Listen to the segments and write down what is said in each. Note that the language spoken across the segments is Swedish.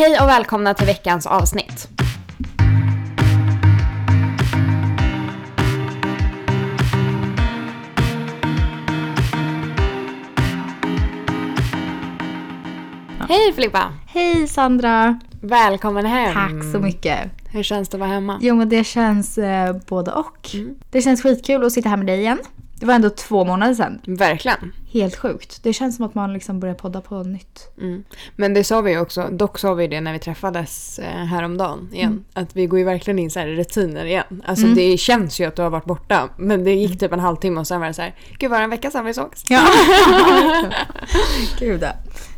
Hej och välkomna till veckans avsnitt. Hej Filippa! Hej Sandra! Välkommen hem! Tack så mycket. Hur känns det att vara hemma? Jo men det känns eh, både och. Mm. Det känns skitkul att sitta här med dig igen. Det var ändå två månader sedan. Verkligen. Helt sjukt. Det känns som att man liksom börjar podda på nytt. Mm. Men det sa vi också, dock sa vi det när vi träffades eh, häromdagen igen, att vi går ju verkligen in så i rutiner igen. Alltså Mm. det känns ju att du har varit borta, men det gick typ en halvtimme och sen var det så här, gud var det en vecka sedan vi sågs? Ja. Gud.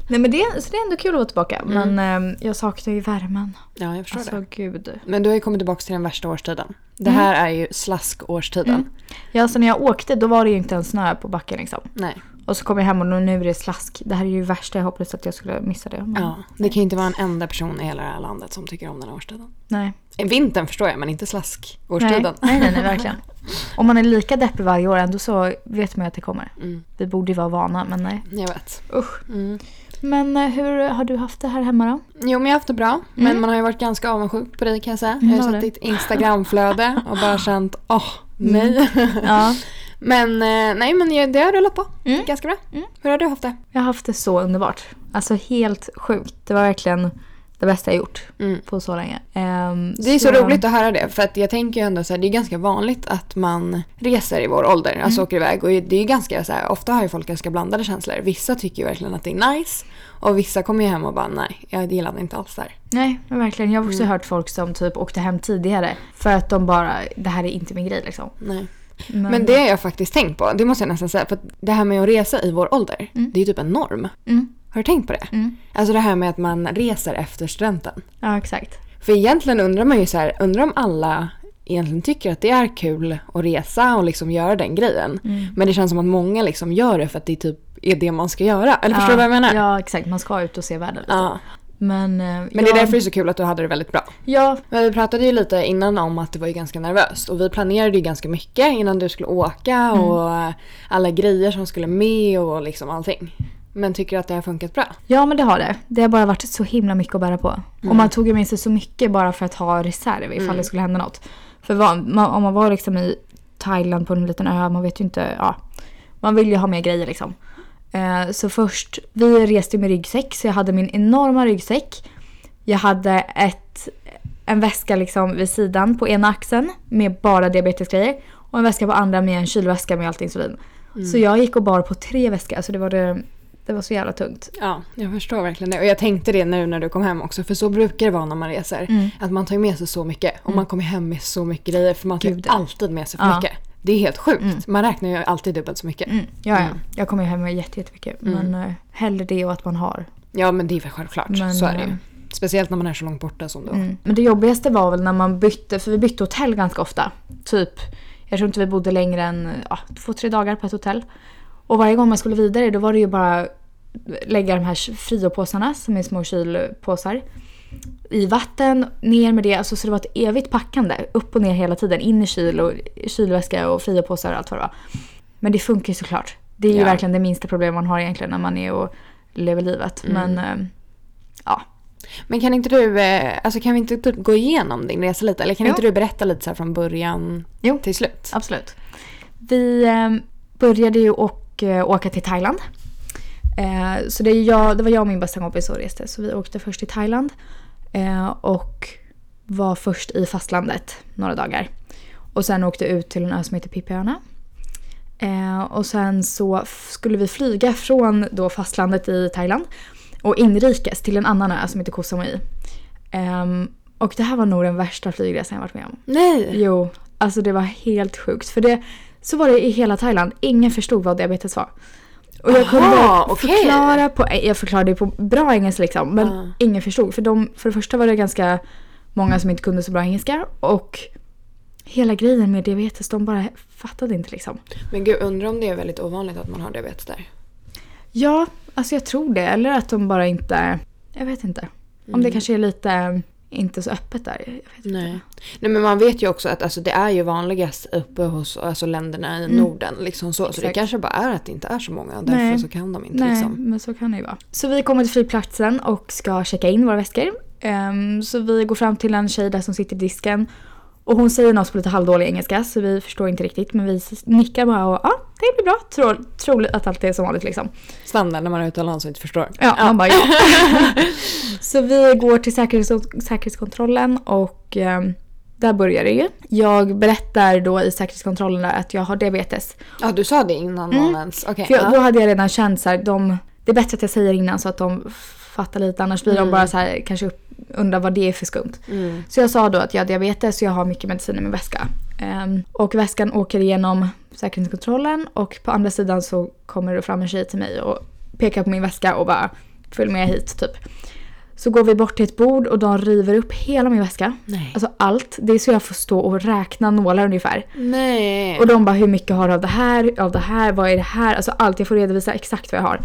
Nej men det, så det är ändå kul att vara tillbaka. Men eh, jag saknar ju värmen. Ja, jag förstår Alltså det. gud. Men du har ju kommit tillbaka till den värsta årstiden. Det Mm. här är ju slaskårstiden. Mm. Ja så när jag åkte då var det ju inte en snö på backen liksom. Nej. Och så kom jag hem och nu är det slask. Det här är ju värsta. Jag hoppades att jag skulle missa det. Men Ja, det kan ju inte vara en enda person i hela det här landet som tycker om den här årstiden. Nej. Vintern förstår jag, men inte Nej. slaskårstiden. nej, nej, nej, verkligen. Om man är lika deppig varje år ändå så vet man ju att det kommer. Mm, Vi borde ju vara vana, men nej. jag vet. Usch. Mm. Men eh, hur har du haft det här hemma då? Jo, men jag har haft det bra. Men Mm. man har ju varit ganska avundsjuk på dig kan jag säga. Mm, Jag har har sett det. ditt Instagramflöde och bara känt, åh, nej. Ja. Men eh, nej, men det har rullat på. Mm. Ganska bra. Mm. Hur har du haft det? Jag har haft det så underbart. Alltså helt sjukt. Det var verkligen det bästa jag gjort Mm. på så länge. Ehm, Det är så, roligt att höra det för att jag tänker ju ändå så här, det är ganska vanligt att man reser i vår ålder, alltså Mm. åker iväg och det är ju ganska så här, ofta har ju folk ganska blandade känslor. Vissa tycker ju verkligen att det är nice och vissa kommer ju hem och bara nej, jag gillade inte alls det här. Nej, men verkligen. Jag har också Mm. hört folk som typ åkte hem tidigare för att de bara, det här är inte min grej liksom. Nej. Men, Men det har jag faktiskt tänkt på, det måste jag nästan säga, för det här med att resa i vår ålder, Mm. det är ju typ en norm. Mm, Har du tänkt på det? mm. Alltså det här med att man reser efter studenten. Ja, exakt. För egentligen undrar man ju så här, undrar om alla egentligen tycker att det är kul att resa och liksom göra den grejen. Mm. Men det känns som att många liksom gör det för att det typ är det man ska göra. Eller förstår ja, du vad jag menar? Ja, exakt. Man ska ut och se världen. lite. Ja. Men, eh, Men det är därför det är så kul att du hade det väldigt bra. Ja, Men vi pratade ju lite innan om att det var ju ganska nervöst och vi planerade ju ganska mycket innan du skulle åka Mm. och alla grejer som skulle med och liksom allting. Men tycker du att det har funkat bra? Ja men det har det. Det har bara varit så himla mycket att bära på. Mm. Och man tog ju med sig så mycket bara för att ha reserv ifall det skulle hända något. För vad, man, om man var liksom i Thailand på en liten ö, man vet ju inte, ja. Man vill ju ha mer grejer liksom. Eh, så först, vi reste med ryggsäck så jag hade min enorma ryggsäck. Jag hade ett, en väska liksom vid sidan på ena axeln med bara diabetesgrejer. Och en väska på andra med en kylväska med allt insulin. Så jag gick och bar på tre väskor, alltså det var det, det var så jävla tungt. Ja, jag förstår verkligen det. Och jag tänkte det nu när du kom hem också. För så brukar det vara när man reser. Mm. Att man tar med sig så mycket. Och man kommer hem med så mycket grejer. För man tar Gud, alltid med sig för Ja. mycket. Det är helt sjukt. Mm. Man räknar ju alltid dubbelt så mycket. Mm, ja, ja. Mm. Jag kommer ju hem med jätte- jättemycket. Men uh, hellre det och att man har. Ja, men det är väl självklart. Men, så är det ju. eh, Speciellt när man är så långt borta som du. Mm. Men det jobbigaste var väl när man bytte, för vi bytte hotell ganska ofta. Typ, jag tror inte vi bodde längre än ja, två, tre dagar på ett hotell. Och varje gång man skulle vidare då var det ju bara lägga de här friopåsarna som är små kylpåsar i vatten, ner med det. Alltså, så det var ett evigt packande. Upp och ner hela tiden. In i kyl och kylväska och friopåsar och allt vad det var. Men det funkar ju såklart. Det är ju Ja. verkligen det minsta problem man har egentligen när man är och lever livet. Mm. Men eh, ja, Men kan inte du, eh, alltså kan vi inte typ gå igenom din resa lite? Eller kan Jo. inte du berätta lite så från början Jo. till slut? Absolut. Vi eh, började ju och, eh, åka till Thailand. Eh, så det, jag, det var jag och min bästa kompis som reste. Så vi åkte först till Thailand eh, och var först i fastlandet några dagar. Och sen åkte ut till en ö som heter Pippiöarna. Och sen så skulle vi flyga från då fastlandet i Thailand och inrikes till en annan ö som heter Koh Samui. Ehm, och det här var nog den värsta flygresan jag varit med om. Nej! Jo, alltså det var helt sjukt. För det, så var det i hela Thailand. Ingen förstod vad diabetes var. Och jag Aha, kunde okej. förklara på, jag förklarade ju på bra engelska liksom. Men Ah. ingen förstod. För, de, för det första var det ganska många som inte kunde så bra engelska. Och hela grejen med diabetes, de bara fattade inte liksom. Men gud, undrar om det är väldigt ovanligt att man har diabetes där? Ja, alltså jag tror det. Eller att de bara inte, jag vet inte. Om Mm. det kanske är lite inte så öppet där. Vet inte. Nej. Nej men man vet ju också att alltså, det är ju vanligast uppe hos alltså, länderna i Norden. Liksom så. så det Mm. Kanske bara är att det inte är så många och därför Nej. så kan de inte Nej, liksom. men så kan det ju vara. Så vi kommer till flygplatsen och ska checka in våra väskor. Ehm, så vi går fram till en tjej där som sitter i disken. Och hon säger något på lite halvdålig engelska så vi förstår inte riktigt men vi nickar bara och ja, det blir bra. Tror, troligt att allt är som vanligt liksom. Standard när man är utomlands och inte förstår. Ja, man bara ja. så vi går till säkerhets- säkerhetskontrollen och ehm, där börjar det ju. Jag berättar då i säkerhetskontrollen att jag har diabetes. Ja, du sa det innan någon ens. Mm. För jag, ja. då hade jag redan känt så här, de, det är bättre att jag säger innan så att de fattar lite annars blir de bara så här kanske upp, undrar vad det är för skumt. Mm. Så jag sa då att jag har diabetes och jag har mycket medicin i min väska. Ehm, och väskan åker igenom säkerhetskontrollen och på andra sidan så kommer det fram en tjej till mig och pekar på min väska och bara följ med hit typ. Så går vi bort till ett bord och de river upp hela min väska. Nej. Alltså allt. Det är så jag får stå och räkna nålar ungefär. Nej. Och de bara hur mycket har du av det här, av det här, vad är det här? Alltså allt, jag får redovisa exakt vad jag har.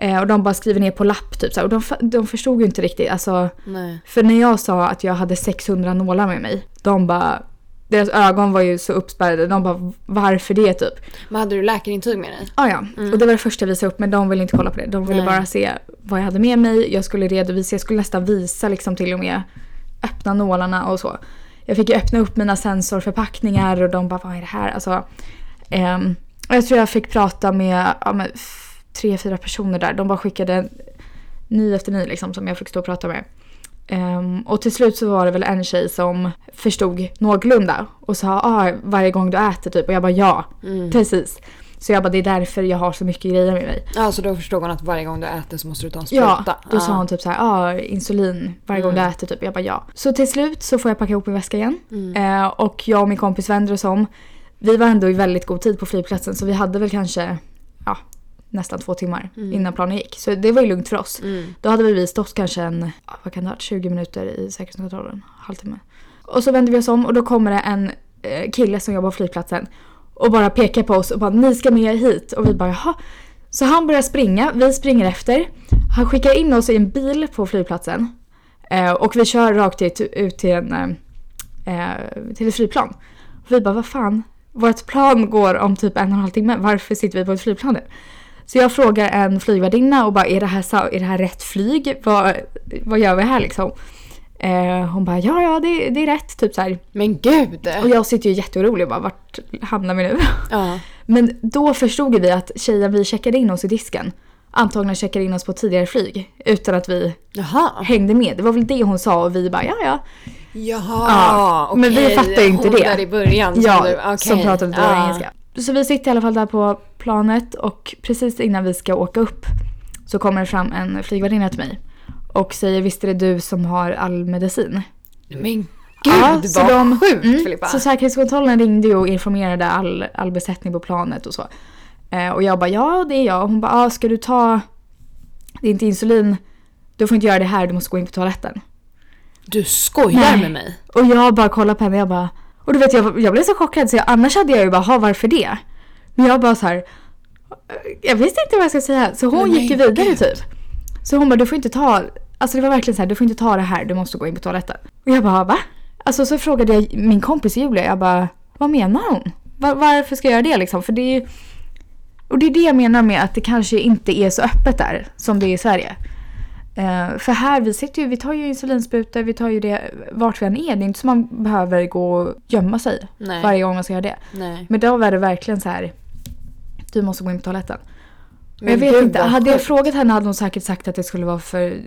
Eh, och de bara skriver ner på lapp typ så här. Och de, de förstod ju inte riktigt. Alltså, Nej. för när jag sa att jag hade 600 nålar med mig, de bara... Deras ögon var ju så uppspärrade. De bara varför det typ? Men hade du läkarintyg med dig? Ah, ja, och det var det första jag visade upp men de ville inte kolla på det. De ville Nej. bara se vad jag hade med mig. Jag skulle redovisa, jag skulle nästan visa liksom till och med öppna nålarna och så. Jag fick ju öppna upp mina sensorförpackningar och de bara vad är det här? Alltså, ehm, jag tror jag fick prata med, ja, med tre, fyra personer där. De bara skickade ny efter ny liksom som jag fick stå och prata med. Ehm, och till slut så var det väl en tjej som förstod någorlunda och sa ah, varje gång du äter typ och jag bara ja, precis. Så jag bara det är därför jag har så mycket grejer med mig. Ja, så då förstod hon att varje gång du äter så måste du ta en spruta? Ja, då sa hon typ så här, ah, insulin varje gång du äter typ. Jag bara ja. Så till slut så får jag packa ihop min väska igen. Eh, och jag och min kompis vänder oss om. Vi var ändå i väldigt god tid på flygplatsen så vi hade väl kanske ja, nästan två timmar innan planen gick. Så det var ju lugnt för oss. Mm. Då hade vi stått kanske en, vad kan det ha varit, 20 minuter i säkerhetskontrollen. Halvtimme. Och så vänder vi oss om och då kommer det en eh, kille som jobbar på flygplatsen och bara pekar på oss och bara ni ska med hit. Och vi bara jaha. Så han börjar springa, vi springer efter. Han skickar in oss i en bil på flygplatsen. Eh, och vi kör rakt ut, till, en, eh, till ett flygplan. Och vi bara vad fan, vårt plan går om typ en och en halv timme. Varför sitter vi på ett flygplan nu? Så jag frågar en flygvärdinna och bara är det här, är det här rätt flyg? Vad, vad gör vi här liksom? Eh, hon bara ja ja det, det är rätt typ så här. Men gud! Och jag sitter ju jätteorolig och bara vart hamnar vi nu? Ja. Men då förstod vi att tjejen vi checkade in oss i disken antagligen checkade in oss på tidigare flyg utan att vi Jaha. hängde med. Det var väl det hon sa och vi bara ja ja. Jaha, Ja, men vi okej. fattar ju inte Hon det. där i början som Ja, du, okej. som pratade Ja. engelska. Så vi sitter i alla fall där på planet och precis innan vi ska åka upp så kommer det fram en flygvärdinna till mig och säger visst är det du som har all medicin? Men gud så vad de- sjukt mm, Filippa. Så säkerhetskontrollen ringde ju och informerade all, all besättning på planet och så. Eh, och jag bara ja det är jag. Och hon bara ah, ska du ta det är inte insulin, du får inte göra det här, du måste gå in på toaletten. Du skojar Nej. med mig? Och jag bara kollar på henne jag bara... Och du vet jag, jag blev så chockad så jag, annars hade jag ju bara, ha varför det? Men jag bara så här. Jag visste inte vad jag skulle säga. Så hon Men gick ju vidare gud. typ. Så hon bara, du får inte ta... Alltså det var verkligen så här, du får inte ta det här, du måste gå in på toaletten. Och jag bara, va? Alltså så frågade jag min kompis Julia, jag bara, vad menar hon? Var, varför ska jag göra det liksom? För det är ju... Och det är det jag menar med att det kanske inte är så öppet där som det är i Sverige. Eh, för här, vi, sitter ju, vi tar ju insulinsprutor, vi tar ju det vart vi än är. Det är inte som man behöver gå och gömma sig Nej. varje gång man ska göra det. Nej. Men då var det verkligen så här. Du måste gå in på toaletten. Men jag vet gud, inte, hade jag frågat henne hade hon säkert sagt att det skulle vara för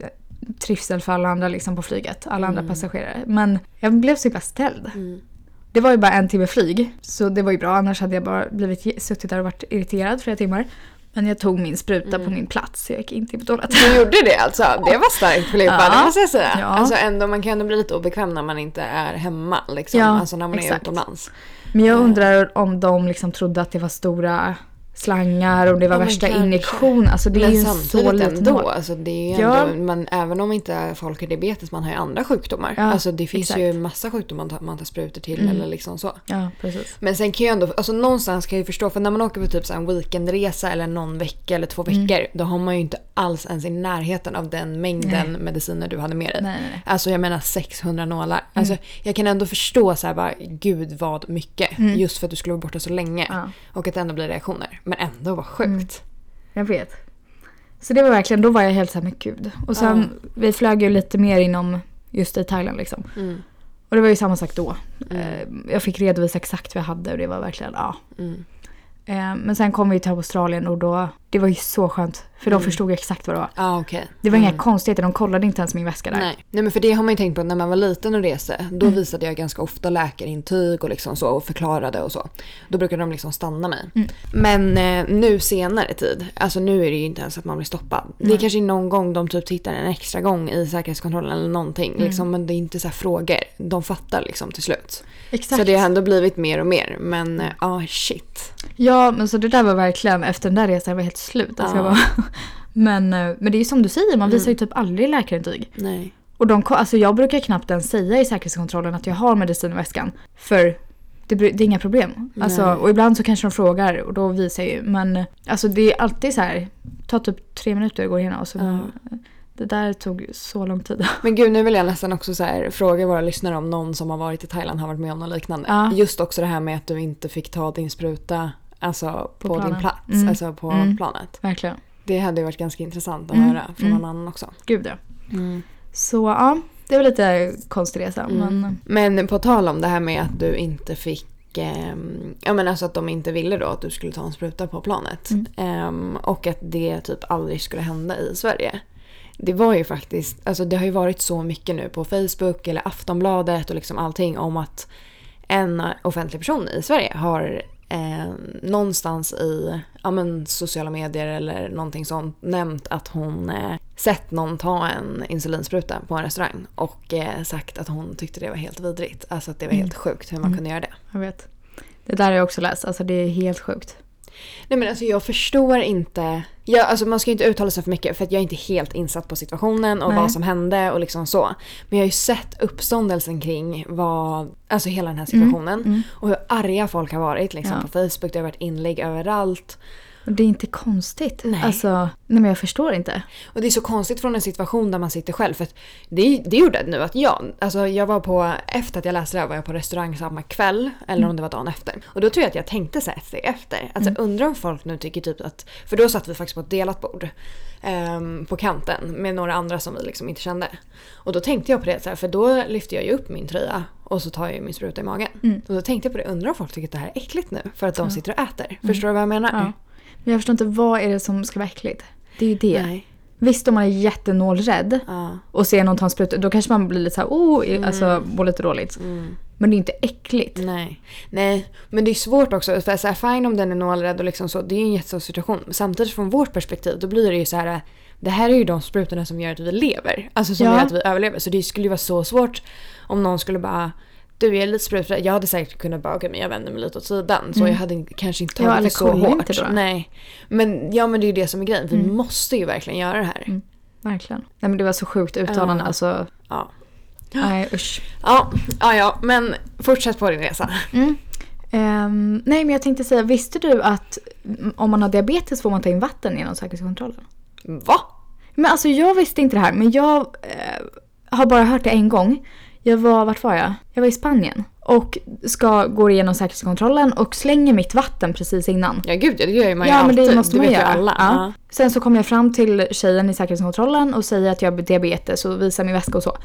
trivsel för alla andra liksom på flyget. Alla andra passagerare. Men jag blev så himla ställd. Mm. Det var ju bara en timme flyg. Så det var ju bra. Annars hade jag bara blivit suttit där och varit irriterad flera timmar. Men jag tog min spruta på min plats. Så jag gick inte på toaletten. Du gjorde det alltså? Det var starkt Filippa, Ja. det måste jag säga. Ja. Alltså ändå, man kan ändå bli lite obekväm när man inte är hemma. Liksom. Ja, alltså när man är exakt. utomlands. Men jag undrar om de liksom trodde att det var stora slangar och det var Ja, värsta kanske. injektion. Alltså det är Men ju så liten ändå, alltså det är ju Ja. ändå, men även om inte folk har diabetes, man har ju andra sjukdomar. Ja, alltså det finns exakt. Mm. ju massa sjukdomar man tar, man tar sprutor till eller liksom så. Ja, precis. Men sen kan jag ändå, alltså någonstans kan jag ju förstå, för när man åker på typ så en weekendresa eller någon vecka eller två Mm. veckor, då har man ju inte alls ens i närheten av den mängden mediciner du hade med dig. Nej, nej, nej. Alltså jag menar 600 nålar. Alltså jag kan ändå förstå så här bara, gud vad mycket. Just för att du skulle vara borta så länge. Och att det ändå blir reaktioner. Men ändå vad sjukt. Jag vet. Så det var verkligen, då var jag helt såhär, men gud. Och sen, vi flög ju lite mer inom just i Thailand liksom. Mm. Och det var ju samma sak då. Mm. Eh, Jag fick redovisa exakt vad jag hade och det var verkligen, ja. Mm. Eh, Men sen kom vi till Australien och då, det var ju så skönt. För då Mm. förstod exakt vad det var. Ja, okej. Det var inga Mm. konstigheter, de kollade inte ens min väska där. Nej. Nej men för det har man ju tänkt på när man var liten och reste. Då Mm. visade jag ganska ofta läkarintyg och liksom så och förklarade och så. Då brukade de liksom stanna mig. Mm. Men eh, nu senare tid, alltså nu är det ju inte ens att man blir stoppad. Det är kanske är någon gång de typ tittar en extra gång i säkerhetskontrollen eller någonting. Mm. Liksom, men det är inte så här frågor. De fattar liksom till slut. Exakt. Så det har ändå blivit mer och mer. Men eh, ja, shit. Ja, men så det där var verkligen, efter den där resan var helt slut. Alltså Ja. jag bara, men, eh, men det är ju som du säger, man visar ju Mm. typ aldrig läkarintyg. Nej. Och de, alltså jag brukar knappt ens säga i säkerhetskontrollen att jag har medicin i väskan. För det, det är inga problem. Alltså, Nej. och ibland så kanske de frågar och då visar jag ju. Men alltså det är alltid så här, ta typ tre minuter att gå igenom. Så Ja. Det där tog så lång tid. Men gud, nu vill jag nästan också så här, fråga våra lyssnare om någon som har varit i Thailand har varit med om något liknande. Ja. Just också det här med att du inte fick ta din spruta alltså, på, På din plats, Mm. alltså på Mm. planet. Verkligen. Det hade varit ganska intressant att Mm. höra från Mm. någon annan också. Gud ja. Så ja, det var lite konstig resa. Mm. Men Men på tal om det här med att du inte fick ehm, Ja men alltså att de inte ville då att du skulle ta en spruta på planet. Mm. Ehm, och att det typ aldrig skulle hända i Sverige. Det var ju faktiskt, alltså det har ju varit så mycket nu på Facebook eller Aftonbladet och liksom allting om att en offentlig person i Sverige har eh, någonstans i ja, men, sociala medier eller någonting sånt nämnt att hon eh, sett någon ta en insulinspruta på en restaurang och eh, sagt att hon tyckte det var helt vidrigt. Alltså att det var Mm. helt sjukt hur man Mm. kunde göra det. jag vet. Det där har jag också läst. Alltså det är helt sjukt. Nej men alltså jag förstår inte. Jag, alltså man ska ju inte uttala sig för mycket för att jag är inte helt insatt på situationen och Nej. vad som hände och liksom så. Men jag har ju sett uppståndelsen kring vad, alltså hela den här situationen. Mm. Och hur arga folk har varit liksom Ja. på Facebook. Det har varit inlägg överallt. Och det är inte konstigt. Nej. Alltså, nej men jag förstår inte. Och det är så konstigt från en situation där man sitter själv. För det, det gjorde nu att jag, alltså jag var på, efter att jag läste det här var jag på restaurang samma kväll. Eller om det var dagen efter. Och då tror jag att jag tänkte så här ett steg efter. Alltså undrar om folk nu tycker typ att, för då satt vi faktiskt på ett delat bord. ehm, på kanten med några andra som vi liksom inte kände. Och då tänkte jag på det så här, för då lyfte jag ju upp min tröja och så tar jag ju min spruta i magen. Mm. Och då tänkte jag på det, undrar om folk tycker att det här är äckligt nu? För att de sitter och äter. Förstår du vad jag menar? Ja. Men jag förstår inte, vad är det som ska vara äckligt? Det är ju det. Nej. Visst om man är jättenålrädd Ja. och ser någon ta en spruta, då kanske man blir lite såhär, oh, alltså mår lite dåligt. Mm. Men det är inte äckligt. Nej. Nej, men det är svårt också. För så här, fine om den är nålrädd och liksom så, det är ju en jättestor situation. Samtidigt från vårt perspektiv, då blir det ju så här. Det här är ju de sprutorna som gör att vi lever. Alltså som Ja. gör att vi överlever. Så det skulle ju vara så svårt om någon skulle bara du jag är lite spruträdd. Jag hade säkert kunnat okej men jag vänder mig lite åt sidan. Så Mm. jag hade kanske inte tagit det så hårt. inte då. Nej. Men, ja men det är ju det som är grejen. Vi Mm. måste ju verkligen göra det här. Mm. Verkligen. Nej men det var så sjukt uttalande. Ja. Alltså, Ja. nej usch. Ja, ja, ja, men fortsätt på din resa. Mm. Ehm, nej men jag tänkte säga, visste du att om man har diabetes får man ta in vatten genom säkerhetskontrollen? Va? Men alltså jag visste inte det här men jag eh, har bara hört det en gång. Jag var, vart var jag? Jag var i Spanien. Och ska gå igenom säkerhetskontrollen och slänger mitt vatten precis innan. Ja gud, ja, det gör man ju Ja men alltid. det måste det man vet ju göra. alla. Ja. Sen så kommer jag fram till tjejen i säkerhetskontrollen och säger att jag har diabetes och visar min väska och så.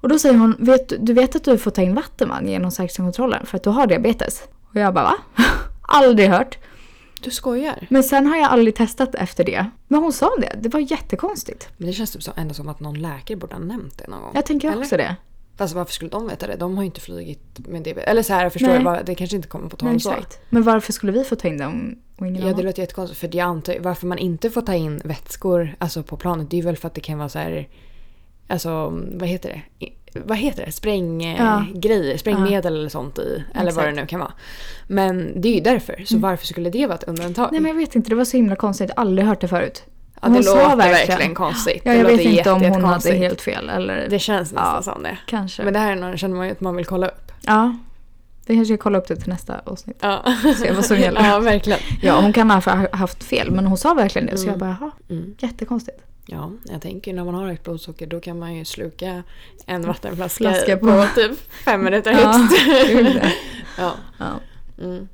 Och då säger hon, vet, du- vet att du får ta in vatten va, genom säkerhetskontrollen för att du har diabetes? Och jag bara va? Aldrig hört. Du skojar? Men sen har jag aldrig testat efter det. Men hon sa det, det var jättekonstigt. Men det känns typ ändå som att någon läkare borde ha nämnt det någon gång. Jag tänker Eller? också det. Fast varför skulle de veta det? De har ju inte flugit med det. Eller så här, förstår Nej. bara, Det kanske inte kommer på Nej, tal så. exakt. Men varför skulle vi få ta in dem och ingen Ja, det låter jättekonstigt. För jag antar, varför man inte får ta in vätskor alltså på planet, det är väl för att det kan vara så här... Alltså, vad heter det? Vad heter det? Spränggrejer, Ja. grejer, sprängmedel eller sånt i. Eller vad det Exakt. nu kan vara. Men det är ju därför. Så varför skulle det vara ett undantag? Nej men jag vet inte, det var så himla konstigt. Jag har aldrig hört det förut. Ja, det hon sa låter verkligen, verkligen- konstigt. Ja, jag vet inte om hon hade jättekonstigt. helt fel eller... Det känns nästan Ja. som det. Kanske. Men det här är någon, känner man ju att man vill kolla upp. Ja. Det kanske jag kollar upp det till nästa avsnitt. Ja, Se vad som gäller. ja verkligen. Ja, hon kan ha haft fel men hon sa verkligen det. Så jag bara, jaha, Mm. jättekonstigt. Ja, jag tänker när man har högt blodsocker då kan man ju sluka en vattenflaska Flaska på, på- typ fem minuter Ja, högst. det. ja. Ja. Mm.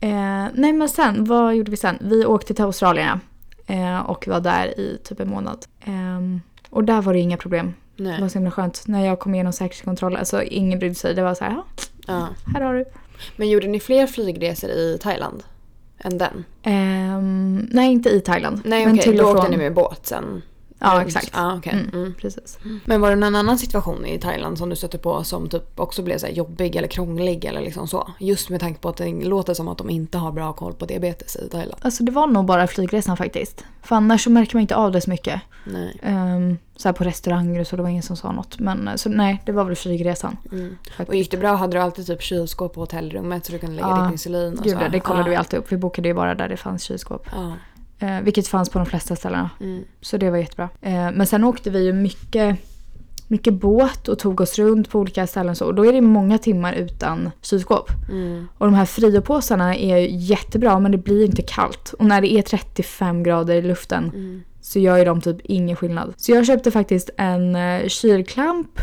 Eh, nej men sen, vad gjorde vi sen? Vi åkte till Australien. Eh, och var där i typ en månad. Ehm, och där var det inga problem. Det var Nej. så himla skönt. När jag kom igenom säkerhetskontroll, alltså ingen brydde sig. Det var så här, ja, här har du. Men gjorde ni fler flygresor i Thailand? Än den? Ehm, nej, inte i Thailand. Nej okej, till då åkte ni med båt sen? Ja, exakt. Ja, okej. Mm, Mm. Precis. Men var det någon annan situation i Thailand som du stötte på som typ också blev så här jobbig eller krånglig eller liksom så? Just med tanke på att det låter som att de inte har bra koll på diabetes i Thailand. Alltså det var nog bara flygresan faktiskt. För annars så märker man inte av det så mycket. Nej. Um, så här på restauranger och så, det var ingen som sa något. Men eh, så nej, det var väl flygresan. Mm. Och gick det bra? Hade du alltid typ kylskåp på hotellrummet så du kunde lägga Ja. ditt insulin? Och Gud, så? det, det kollade ja. vi alltid upp. Vi bokade ju bara där det fanns kylskåp. Ja. Eh, vilket fanns på de flesta ställena. Mm. Så det var jättebra. Eh, men sen åkte vi ju mycket, mycket båt och tog oss runt på olika ställen. Så, och då är det många timmar utan kylskåp. Mm. Och de här friopåsarna är jättebra men det blir inte kallt. Och när det är 35 grader i luften Mm. så gör ju de typ ingen skillnad. Så jag köpte faktiskt en eh, kylklamp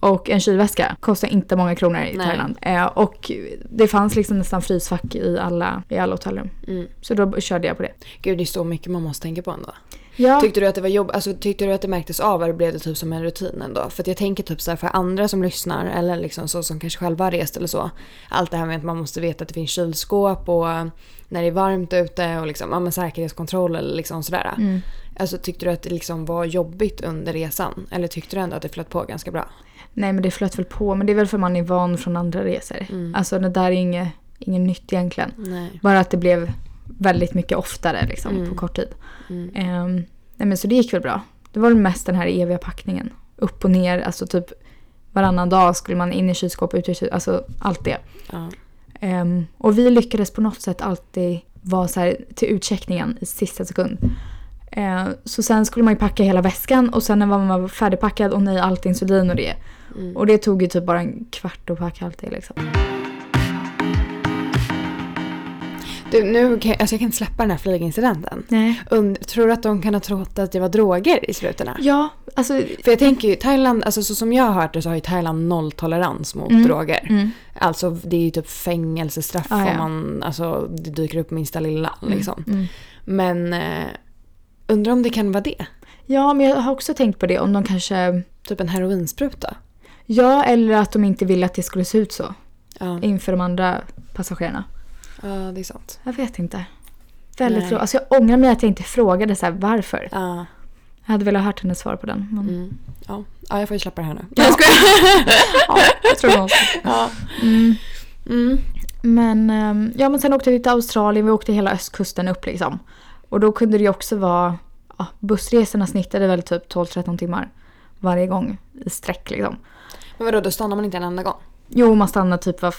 och en kylväska. Kostar inte många kronor i Nej. Thailand. Eh, och det fanns liksom nästan frysfack i alla, i alla hotellrum. Mm. Så då körde jag på det. Gud, det är så mycket man måste tänka på ändå. Ja, Tyckte du att det var jobb, alltså tyckte du att det märktes av eller blev det typ som en rutin ändå? För att jag tänker typ så här för andra som lyssnar eller liksom så som kanske själva har rest eller så. Allt det här med att man måste veta att det finns kylskåp och när det är varmt ute och liksom, ja men säkerhetskontroll eller liksom sådär. Mm. Alltså tyckte du att det liksom var jobbigt under resan? Eller tyckte du ändå att det flöt på ganska bra? Nej men det flöt väl på. Men det är väl för man är van från andra resor. Mm. Alltså det där är inget, inget nytt egentligen. Nej. Bara att det blev väldigt mycket oftare liksom, Mm. på kort tid. Mm. Ehm, nej men så det gick väl bra. Det var mest den här eviga packningen. Upp och ner, alltså typ varannan dag skulle man in i kylskåp, ut i kylskåp, alltså allt det. Ja. Ehm, och vi lyckades på något sätt alltid vara så här till utcheckningen i sista sekund. Ehm, så sen skulle man ju packa hela väskan och sen när man var färdigpackad och nej allt insulin och det. Mm. Och det tog ju typ bara en kvart att packa allt det liksom. Du, nu kan jag, alltså jag kan inte släppa den här flygincidenten. Nej. Und, tror du att de kan ha trott att det var droger i slutändan? Ja, alltså. För jag tänker ju Thailand, alltså så som jag har hört det så har ju Thailand nolltolerans mot Mm. droger. Mm, Alltså det är ju typ fängelsestraff Ah, ja. om man, alltså det dyker upp minsta lilla liksom. mm. Men eh, undrar om det kan vara det? Ja, men jag har också tänkt på det om de kanske... Typ en heroinspruta? Ja, eller att de inte ville att det skulle se ut så Ja, inför de andra passagerarna. ja det är sant. Jag vet inte. Väldigt fråga. Alltså jag ångrar mig att jag inte frågade så här varför. Ja, Jag hade velat hört hennes svar på den. Men... mm. ja. ja, jag får ju släppa det här nu. Ja. ja, jag tror det var så. Ja. Mm. Mm. Men, ehm, ja, men sen åkte vi till Australien, vi åkte hela östkusten upp liksom. Och då kunde det ju också vara, ja, bussresorna snittade väl typ 12-13 timmar varje gång i sträck liksom. Men vadå, då stannar man inte en enda gång? Jo, man stannar typ var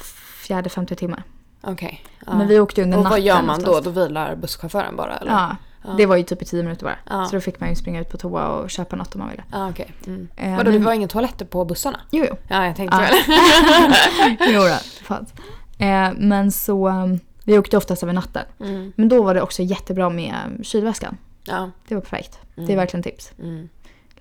fjärde, femte timme. Okej. Ja. Men vi åkte under Och natten. vad gör man då? oftast. Då vilar busschauffören bara eller? Ja, Ja. det var ju typ i tio minuter bara. Ja. Så då fick man ju springa ut på toa och köpa något om man ville. Ja, okej. Mm. Eh, Vadå, det men- var inga toaletter på bussarna? Jo, jo. Ja, jag tänkte Ja. väl. jo det fanns. Eh, men så, um, vi åkte oftast över natten. Mm. Men då var det också jättebra med um, kylväskan. Ja. Det var perfekt. Det är Mm. verkligen tips. Mm.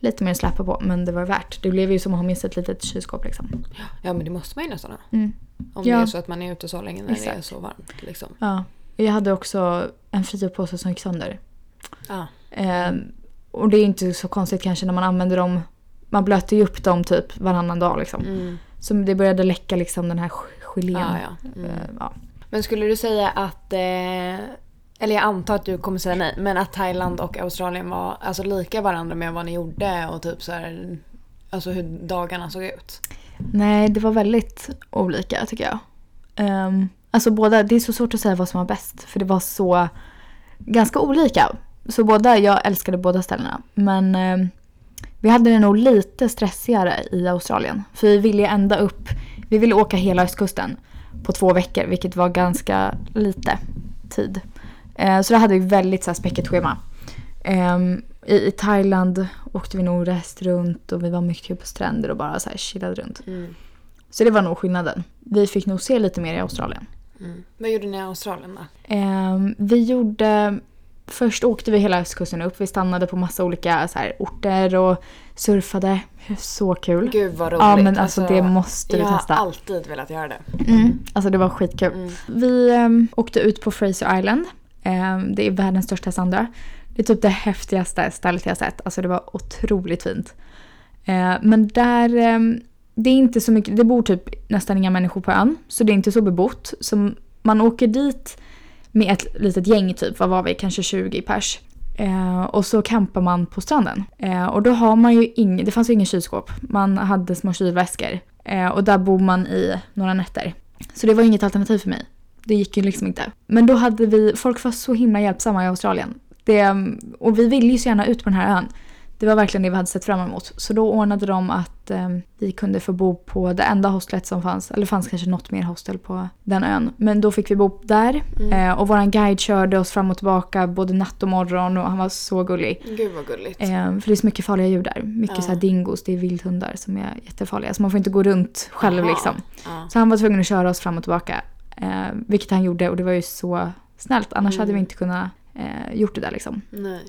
Lite mer att släppa på, men det var värt. Det blev ju som att ha sig ett litet kylskåp liksom. ja, men det måste man ju nästan ha. Mm. Om Ja. det är så att man är ute så länge när det är Exakt. så varmt. Liksom. Ja. Jag hade också en friopåse som gick sönder. Ja. Eh, och det är inte så konstigt kanske när man använder dem. Man blöter ju upp dem typ varannan dag liksom. Mm. Så det började läcka liksom den här ge- gelén. Ja, ja. Mm. Eh. Men skulle du säga att, eh, eller jag antar att du kommer säga nej, men att Thailand och Australien var alltså, lika varandra med vad ni gjorde och typ så här, alltså hur dagarna såg ut? Nej, det var väldigt olika tycker jag. Um, alltså båda, det är så svårt att säga vad som var bäst. För det var så ganska olika. Så båda, jag älskade båda ställena. Men um, vi hade det nog lite stressigare i Australien. För vi ville ända upp, vi ville åka hela östkusten på två veckor. Vilket var ganska lite tid. Eh, så då hade vi väldigt så här, späckigt schema. Ehm, i, I Thailand åkte vi nog rest runt och vi var mycket på stränder och bara så här chillade runt. Mm. Så det var nog skillnaden. Vi fick nog se lite mer i Australien. Mm. Vad gjorde ni i Australien då? Ehm, vi gjorde... Först åkte vi hela östkusten upp. Vi stannade på massa olika så här, orter och surfade. Så kul. Gud vad roligt. Ja men alltså, det måste vi jag testa. har alltid velat göra det. Mm. Alltså det var skitkul. Mm. Vi ehm, åkte ut på Fraser Island. Ehm, det är världens största sandö. Det är typ det häftigaste stället jag sett. Alltså det var otroligt fint. Ehm, men där, ehm, det är inte så mycket, det bor typ nästan inga människor på ön. Så det är inte så bebott. Så man åker dit med ett litet gäng typ, vad var vi, kanske 20 pers. Eh, och så campar man på stranden. Eh, och då har man ju ingen, det fanns ju ingen kylskåp. Man hade små kylväskor. Eh, och där bor man i några nätter. Så det var inget alternativ för mig. Det gick ju liksom inte. Men då hade vi, folk var så himla hjälpsamma i Australien. Det, och vi ville ju så gärna ut på den här ön. Det var verkligen det vi hade sett fram emot. Så då ordnade de att eh, vi kunde få bo på det enda hostlet som fanns. Eller det fanns kanske något mer hostel på den ön. Men då fick vi bo där. Mm. Eh, och våran guide körde oss fram och tillbaka både natt och morgon och han var så gullig. Gud vad gulligt. Eh, för det är så mycket farliga djur där. Mycket Ja. så dingos, det är vildhundar som är jättefarliga. Så man får inte gå runt själv Jaha. liksom. Ja. Så han var tvungen att köra oss fram och tillbaka. Eh, vilket han gjorde och det var ju så snällt. Annars Mm. hade vi inte kunnat eh, gjort det där liksom. Nej.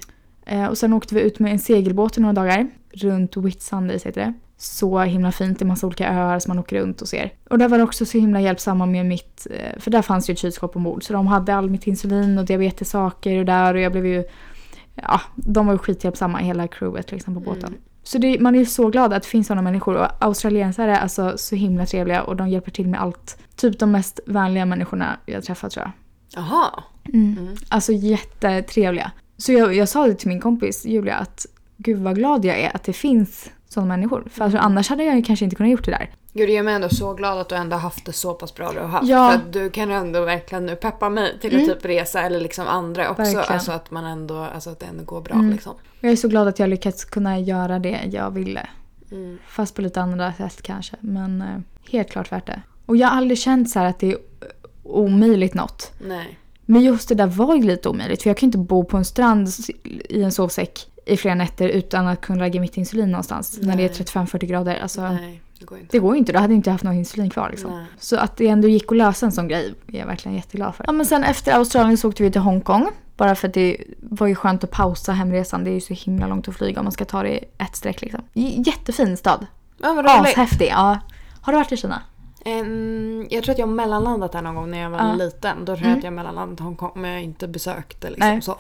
Eh, och sen åkte vi ut med en segelbåt i några dagar. Runt Whitsundays heter det. Så himla fint. Det är massa olika öar som man åker runt och ser. Och där var det också så himla hjälpsamma med mitt... Eh, för där fanns ju ett kylskåp ombord. Så de hade all mitt insulin och diabetessaker och där. Och jag blev ju... Ja, de var ju skithjälpsamma hela crewet liksom på båten. Mm. Så det, man är så glad att det finns sådana människor. Och australiensare är alltså så himla trevliga och de hjälper till med allt. Typ de mest vänliga människorna jag träffat tror jag. Jaha. Mm. Mm. Alltså jättetrevliga. Så jag, jag sa det till min kompis Julia att gud vad glad jag är att det finns sådana människor. För alltså, annars hade jag kanske inte kunnat gjort det där. Gud, det gör mig ändå så glad att du ändå haft det så pass bra du har haft. Ja. För du kan ändå verkligen nu peppa mig till Mm. att typ resa eller liksom andra också. Verkligen. Alltså att man ändå, alltså att det ändå går bra Mm. liksom. Jag är så glad att jag lyckats kunna göra det jag ville. Mm. Fast på lite andra sätt kanske. Men eh, helt klart värt det. Och jag har aldrig känt så här att det är omöjligt något. Nej. Men just det där var ju lite omöjligt. För jag kan inte bo på en strand i en sovsäck i flera nätter utan att kunna lägga mitt insulin någonstans. När det är Nej. 35-40 grader. Alltså, Nej, det går inte. Det går inte, då hade jag inte haft någon insulin kvar liksom. Nej. Så att det ändå gick att lösa en sån grej är jag verkligen jätteglad för. Ja men sen efter Australien så åkte vi till Hongkong. Bara för att det var ju skönt att pausa hemresan. Det är ju så himla långt att flyga om man ska ta det i ett streck liksom. J- Jättefin stad. Ja. Ashäftig, ja. Har du varit i Kina? Ehm, jag tror att jag mellanlandat där någon gång när jag var Ja. liten. Då tror jag Mm. att jag mellanlandat Hongkong men jag har inte besökt det liksom Nej. så.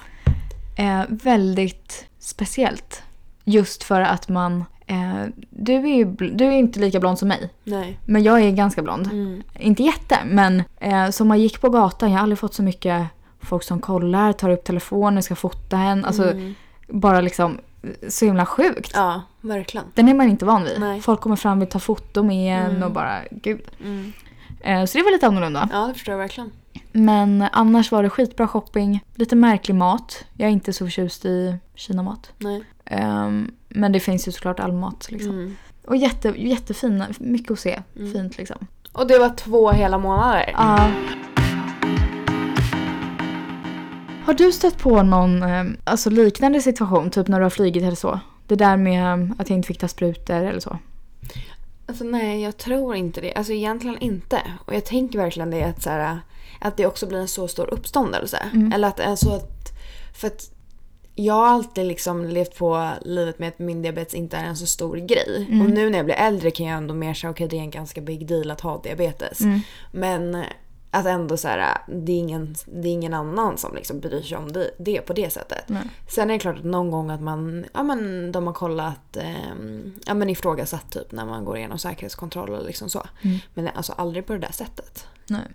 Eh, väldigt speciellt. Just för att man... Eh, du, är ju, du är inte lika blond som mig. Nej. Men jag är ganska blond. Mm. Inte jätte, men eh, som man gick på gatan. Jag har aldrig fått så mycket folk som kollar, tar upp telefonen, ska fota en. Alltså Mm. bara liksom så himla sjukt. Ja, verkligen. Den är man inte van vid. Nej. Folk kommer fram och vill ta foto med en Mm. och bara gud. Mm. Eh, så det var lite annorlunda. Ja, det förstår jag verkligen. Men annars var det skitbra shopping. Lite märklig mat. Jag är inte så förtjust i Kinamat. Nej. Ehm, men det finns ju såklart all mat liksom. Mm. Och jätte, jättefina, mycket att se. Mm. Fint liksom. Och det var två hela månader. Ja. Har du stött på någon eh, alltså liknande situation, typ när du har flugit eller så? Det där med att jag inte fick ta sprutor eller så. Alltså nej, jag tror inte det. Alltså egentligen inte. Och jag tänker verkligen det att, så här, att det också blir en så stor uppståndelse. Mm. Eller att det är så att... För att jag har alltid liksom levt på livet med att min diabetes inte är en så stor grej. Mm. Och nu när jag blir äldre kan jag ändå mer säga okej det är en ganska big deal att ha diabetes. Mm. Men att ändå så här, det är ingen, det är ingen annan som liksom bryr sig om det, det på det sättet. Nej. Sen är det klart att någon gång att man, ja men de har kollat, eh, ja men ifrågasatt typ när man går igenom säkerhetskontroller liksom så. Mm. Men alltså aldrig på det där sättet. Nej.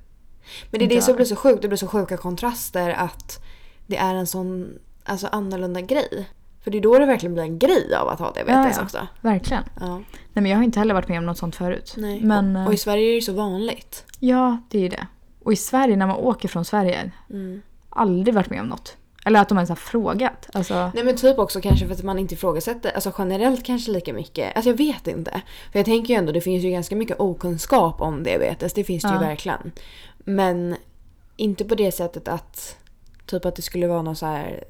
Men det är det som blir så sjukt, det blir så sjuka kontraster att det är en sån alltså annorlunda grej. För det är då det verkligen blir en grej av att ha diabetes Ja, ja. också. Verkligen. Ja. Nej men jag har inte heller varit med om något sånt förut. Nej. Men och, eh, och i Sverige är det så vanligt. ja, det är ju det. Och i Sverige, när man åker från Sverige, Mm. aldrig varit med om något. Eller att de ens har frågat. Alltså, Nej men typ också kanske för att man inte ifrågasätter, alltså generellt kanske lika mycket. Alltså jag vet inte. För jag tänker ju ändå, det finns ju ganska mycket okunskap om diabetes. Det finns det ju Ja. verkligen. Men inte på det sättet att typ att det skulle vara någon så här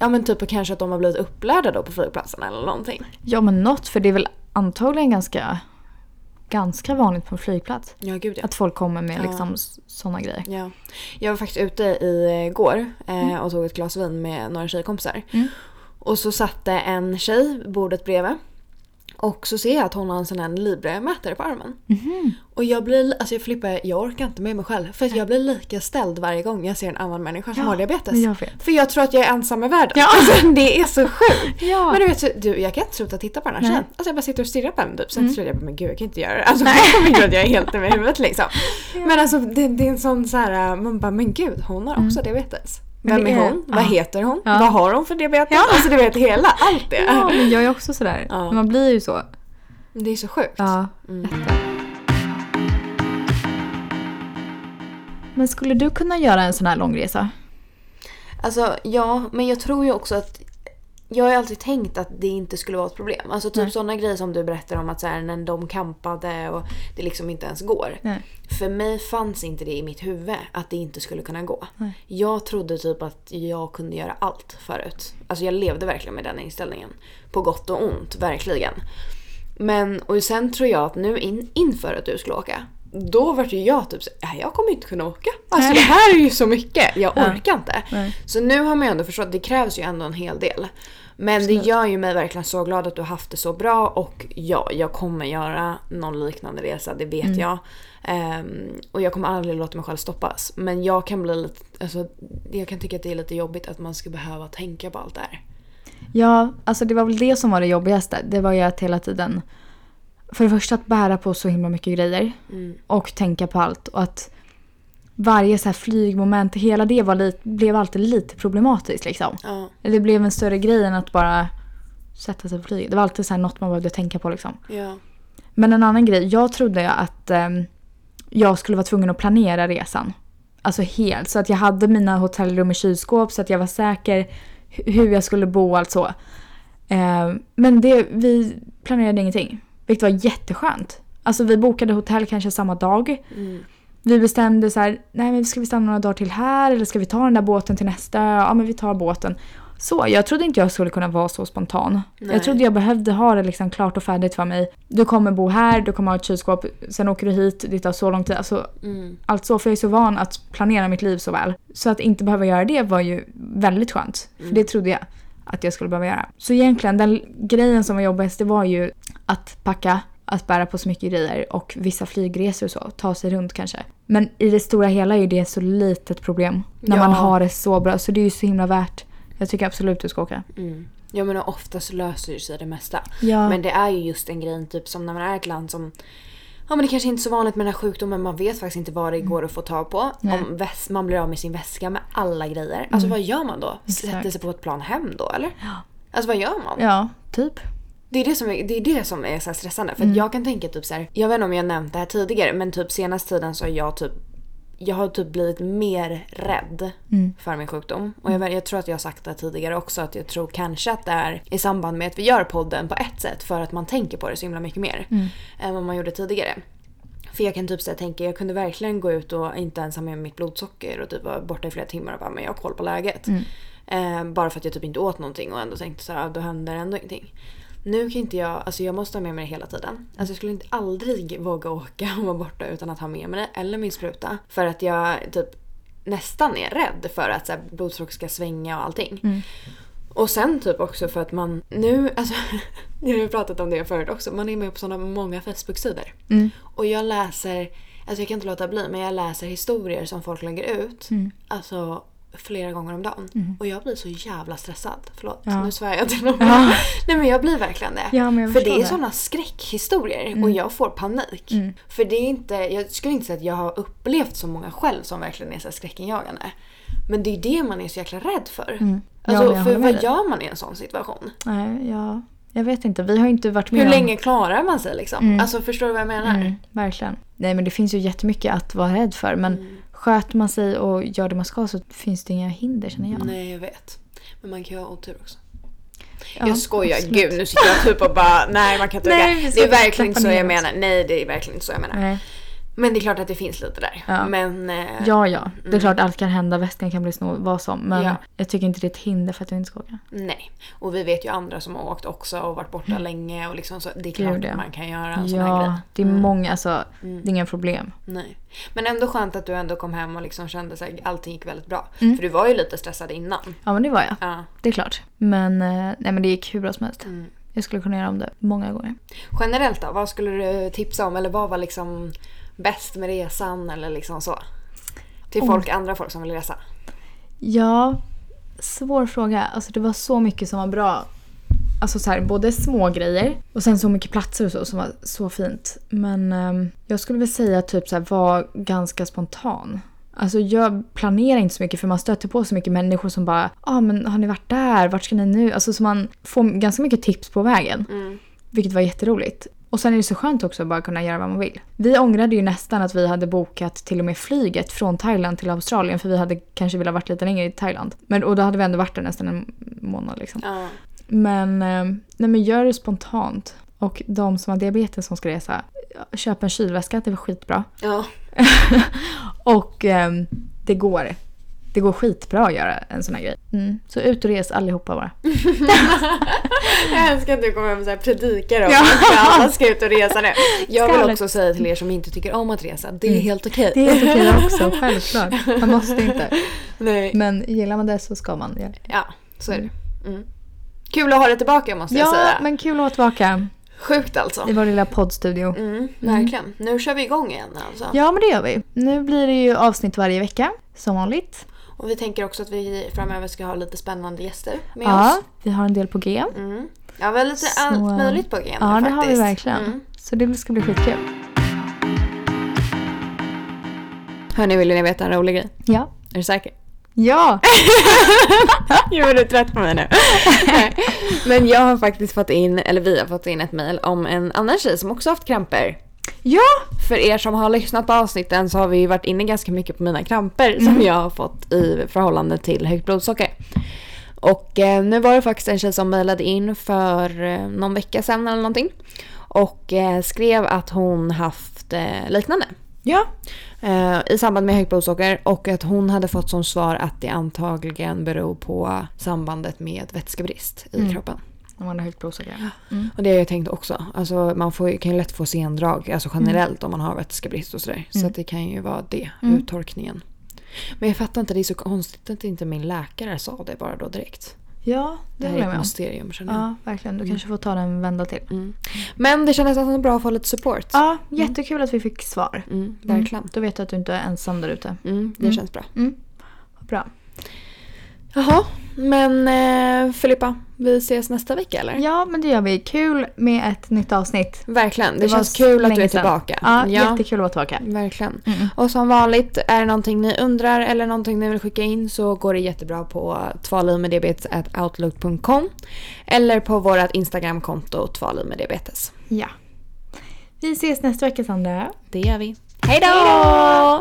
Ja men typ kanske att de har blivit upplärda då på flygplatsen eller någonting. ja men något, för det är väl antagligen ganska, ganska vanligt på en flygplats. Ja gud ja. Att folk kommer med Ja. liksom sådana grejer. ja. Jag var faktiskt ute igår eh, och tog ett glas vin med några tjejkompisar. Mm. Och så satt det en tjej bordet bredvid. Och så ser jag att hon har en sån här Libre-mätare på armen. Mhm. Och jag blir, alltså jag flippar, jag orkar inte med mig själv. För jag blir lika ställd varje gång jag ser en annan människa som Ja, har diabetes. jag. För jag tror att jag är ensam i världen. Ja. Alltså, det är så sjukt. Ja. Men du vet, du, jag kan inte sluta titta på den här Nej. tjejen. Alltså jag bara sitter och stirrar på henne typ. Sen till slut jag men gud jag kan inte göra det. Alltså av att jag är helt med huvudet liksom. Men alltså det, det är en sån så här, man bara, men gud hon har också diabetes. Men Vem är är- hon? ja. Vad heter hon? Ja. Vad har hon för diabetes? Ja. Alltså du vet hela, allt det. Ja, men jag är också sådär. Ja. Man blir ju så. Det är så sjukt. Ja. Mm. Men skulle du kunna göra en sån här långresa? Alltså ja, men jag tror ju också att jag har ju alltid tänkt att det inte skulle vara ett problem. Alltså typ Nej. sådana grejer som du berättar om att så här, när de kampade och det liksom inte ens går. Nej. För mig fanns inte det i mitt huvud att det inte skulle kunna gå. Nej. Jag trodde typ att jag kunde göra allt förut. Alltså jag levde verkligen med den inställningen. På gott och ont, verkligen. Men och sen tror jag att nu in, inför att du skulle åka. Då var ju jag typ så, "Nej, jag kommer inte kunna åka. Alltså det här är ju så mycket, jag Ja. orkar inte. Nej. Så nu har man ju ändå förstått det krävs ju ändå en hel del. Men det gör ju mig verkligen så glad att du har haft det så bra och ja, jag kommer göra någon liknande resa, det vet jag. Ehm, och jag kommer aldrig låta mig själv stoppas. Men jag kan bli lite, alltså, jag kan tycka att det är lite jobbigt att man ska behöva tänka på allt det här. Ja, alltså det var väl det som var det jobbigaste. Det var ju att hela tiden... För det första att bära på så himla mycket grejer. Mm. Och tänka på allt. Och att varje så här flygmoment, hela det var lite, blev alltid lite problematiskt liksom. Ja, Det blev en större grej än att bara sätta sig på flyget. Det var alltid så här något man behövde tänka på liksom. ja, Men en annan grej, jag trodde att ehm, jag skulle vara tvungen att planera resan. Alltså helt. Så att jag hade mina hotellrum i kylskåp så att jag var säker hu- hur jag skulle bo och allt så. Ehm, men det, vi planerade ingenting. Vilket var jätteskönt. Alltså vi bokade hotell kanske samma dag. mm, Vi bestämde så här, nej men ska vi stanna några dagar till här eller ska vi ta den där båten till nästa? Ja men vi tar båten. Så, jag trodde inte jag skulle kunna vara så spontan. Nej. Jag trodde jag behövde ha det liksom klart och färdigt för mig. Du kommer bo här, du kommer ha ett kylskåp, sen åker du hit, det tar så lång tid. Alltså, mm, allt så, för jag är så van att planera mitt liv så väl. Så att inte behöva göra det var ju väldigt skönt. För det trodde jag att jag skulle behöva göra. Så egentligen, den grejen som var jobbigast det var ju att packa, att bära på så mycket grejer och vissa flygresor och så, ta sig runt kanske. Men i det stora hela är det så litet problem. När Ja. man har det så bra, så det är ju så himla värt. Jag tycker absolut du ska åka. mm. Jag menar oftast löser det sig det mesta. Ja. Men det är ju just en grej typ som när man är ett land som Ja men det kanske inte är så vanligt med den här sjukdomen, man vet faktiskt inte vad det går att få tag på. Nej. Om väs- man blir av med sin väska med alla grejer. Alltså vad gör man då? Sätter sig på ett plan hem då eller? Alltså vad gör man? Ja, typ. Det är det som är, det är, det som är så stressande. För Mm. att jag kan tänka typ så här, jag vet inte om jag nämnt det här tidigare men typ senaste tiden så har jag typ jag har typ blivit mer rädd Mm. för min sjukdom. Och jag, vet- jag tror att jag har sagt det tidigare också att jag tror kanske att det är i samband med att vi gör podden på ett sätt för att man tänker på det så himla mycket mer Mm. än vad man gjorde tidigare. För jag kan typ så här tänka, jag kunde verkligen gå ut och inte ens ha med mitt blodsocker och typ vara borta i flera timmar och bara men jag har koll på läget. Mm. Eh, bara för att jag typ inte åt någonting och ändå tänkte så här, då händer ändå ingenting. Nu kan inte jag, alltså jag måste ha med mig det hela tiden. Alltså jag skulle inte aldrig våga åka och vara borta utan att ha med mig det eller min spruta. För att jag typ nästan är rädd för att så här, blodsocker ska svänga och allting. Mm. Och sen typ också för att man nu, alltså jag har ju pratat om det förut också, man är med på sådana många Facebook-sidor. Mm. Och jag läser, alltså jag kan inte låta bli, men jag läser historier som folk lägger ut. Mm. Alltså flera gånger om dagen. Och jag blir så jävla stressad. Förlåt, Ja. nu svär jag till någon. Ja. Nej men jag blir verkligen det. Ja, För det är det. sådana skräckhistorier och jag får panik. Mm. För det är inte, jag skulle inte säga att jag har upplevt så många själv som verkligen är så skräckinjagande. Men det är det man är så jäkla rädd för. Mm. Ja, Alltså, för vad dig. gör man i en sån situation? Nej, ja. Jag vet inte, vi har inte varit med Hur om... länge klarar man sig liksom? Mm. Alltså förstår du vad jag menar? Mm, verkligen. Nej men det finns ju jättemycket att vara rädd för men Mm. Sköter man sig och gör det man ska så finns det inga hinder känner jag. Nej jag vet. Men man kan ju ha otur också. Ja, jag skojar, absolut. gud nu sitter jag typ och bara nej man kan inte Nej, Det är verkligen inte så jag menar. Nej det är verkligen inte så jag menar. Nej. Men det är klart att det finns lite där. Ja. Men eh, Ja, ja. Det är Mm. klart allt kan hända. Väskan kan bli snodd, vad som. Men Ja. jag tycker inte det är ett hinder för att du inte ska åka. nej. Och vi vet ju andra som har åkt också och varit borta länge och liksom så det är klart ja. att man kan göra en sån här grej. Ja, det är Mm. många. Alltså, det är inga problem. Nej. Men ändå skönt att du ändå kom hem och liksom kände att allting gick väldigt bra. Mm. För du var ju lite stressad innan. Ja, men det var jag. Ja. Det är klart. Men, eh, nej, men det gick hur bra som helst. Mm. Jag skulle kunna göra om det många gånger. Generellt då, vad skulle du tipsa om? Eller vad var liksom bäst med resan eller liksom så? Till folk, andra folk som vill resa. Ja, svår fråga. Alltså det var så mycket som var bra. Alltså så här, både små grejer och sen så mycket platser och så som var så fint. Men ehm, jag skulle väl säga typ så här, var ganska spontan. Alltså jag planerar inte så mycket för man stöter på så mycket människor som bara ja ah, men har ni varit där? Vart ska ni nu? Alltså så man får ganska mycket tips på vägen. Vilket var jätteroligt. Och sen är det så skönt också att bara kunna göra vad man vill. Vi ångrade ju nästan att vi hade bokat till och med flyget från Thailand till Australien för vi hade kanske velat varit lite längre i Thailand. Men, och då hade vi ändå varit där nästan en månad liksom. Ja. Men, eh, nej men gör det spontant. Och de som har diabetes som ska resa, köp en kylväska, det väl skitbra. ja. och ehm, det går. Det går skitbra att göra en sån här grej. Mm. Så ut och res allihopa bara. Jag älskar att du kommer hem och så här predikar om Ja. att alla ska ut och resa nu. Jag vill Skallet. också säga till er som inte tycker om att resa, det är helt okej. Det är helt okej det också, självklart. Man måste inte. Nej. Men gillar man det så ska man göra det. Ja, så är det. Mm. Kul att ha det tillbaka måste jag Ja, säga. men kul att vara tillbaka Sjukt alltså. i vår lilla poddstudio. Mm, verkligen. Nu kör vi igång igen alltså. Ja, men det gör vi. Nu blir det ju avsnitt varje vecka, som vanligt. Och vi tänker också att vi framöver ska ha lite spännande gäster med Ja, oss. vi har en del på G. Mm. Ja, vi har lite Så, allt möjligt på G Ja, det faktiskt. har vi verkligen. Mm. Så det ska bli skitkul. Hörni, vill ni veta en rolig grej? Ja. Är du säker? Ja! Jo, är du trött på mig nu? Men jag har faktiskt fått in, eller vi har fått in ett mejl om en annan tjej som också haft kramper. Ja! För er som har lyssnat på avsnitten så har vi varit inne ganska mycket på mina kramper som jag har fått i förhållande till högt blodsocker. Och eh, nu var det faktiskt en tjej som mejlade in för eh, någon vecka sedan eller någonting. Och eh, skrev att hon haft eh, liknande. Ja. Eh, I samband med högt blodsocker och att hon hade fått som svar att det antagligen beror på sambandet med vätskebrist i kroppen. Om man har högt blodsocker. Mm. Och det har jag tänkt också. Alltså man får, kan ju lätt få sendrag alltså generellt om man har vätskebrist och sådär. Så att det kan ju vara det, uttorkningen. Men jag fattar inte, det är så konstigt att inte min läkare sa det bara då direkt. Ja, Det håller är jag med om. mysterium känner jag. Ja, verkligen. Du kanske får ta den en vända till. Mm. Men det kändes var bra att få lite support. Ja, jättekul att vi fick svar. Mm, verkligen. Då vet du att du inte är ensam där ute. Mm, det känns bra. Mm. Bra. Jaha, men eh, Filippa, vi ses nästa vecka eller? Ja, men det gör vi. Kul med ett nytt avsnitt. Verkligen, det, Det känns kul att du är tillbaka. Ja, jättekul att vara tillbaka. Verkligen. Och som vanligt, är det någonting ni undrar eller någonting ni vill skicka in så går det jättebra på tvalivmeddiabetes.outlook.com eller på vårt Instagramkonto tvalivmeddiabetes. Ja. Vi ses nästa vecka, Sandra. Det gör vi. Hej då!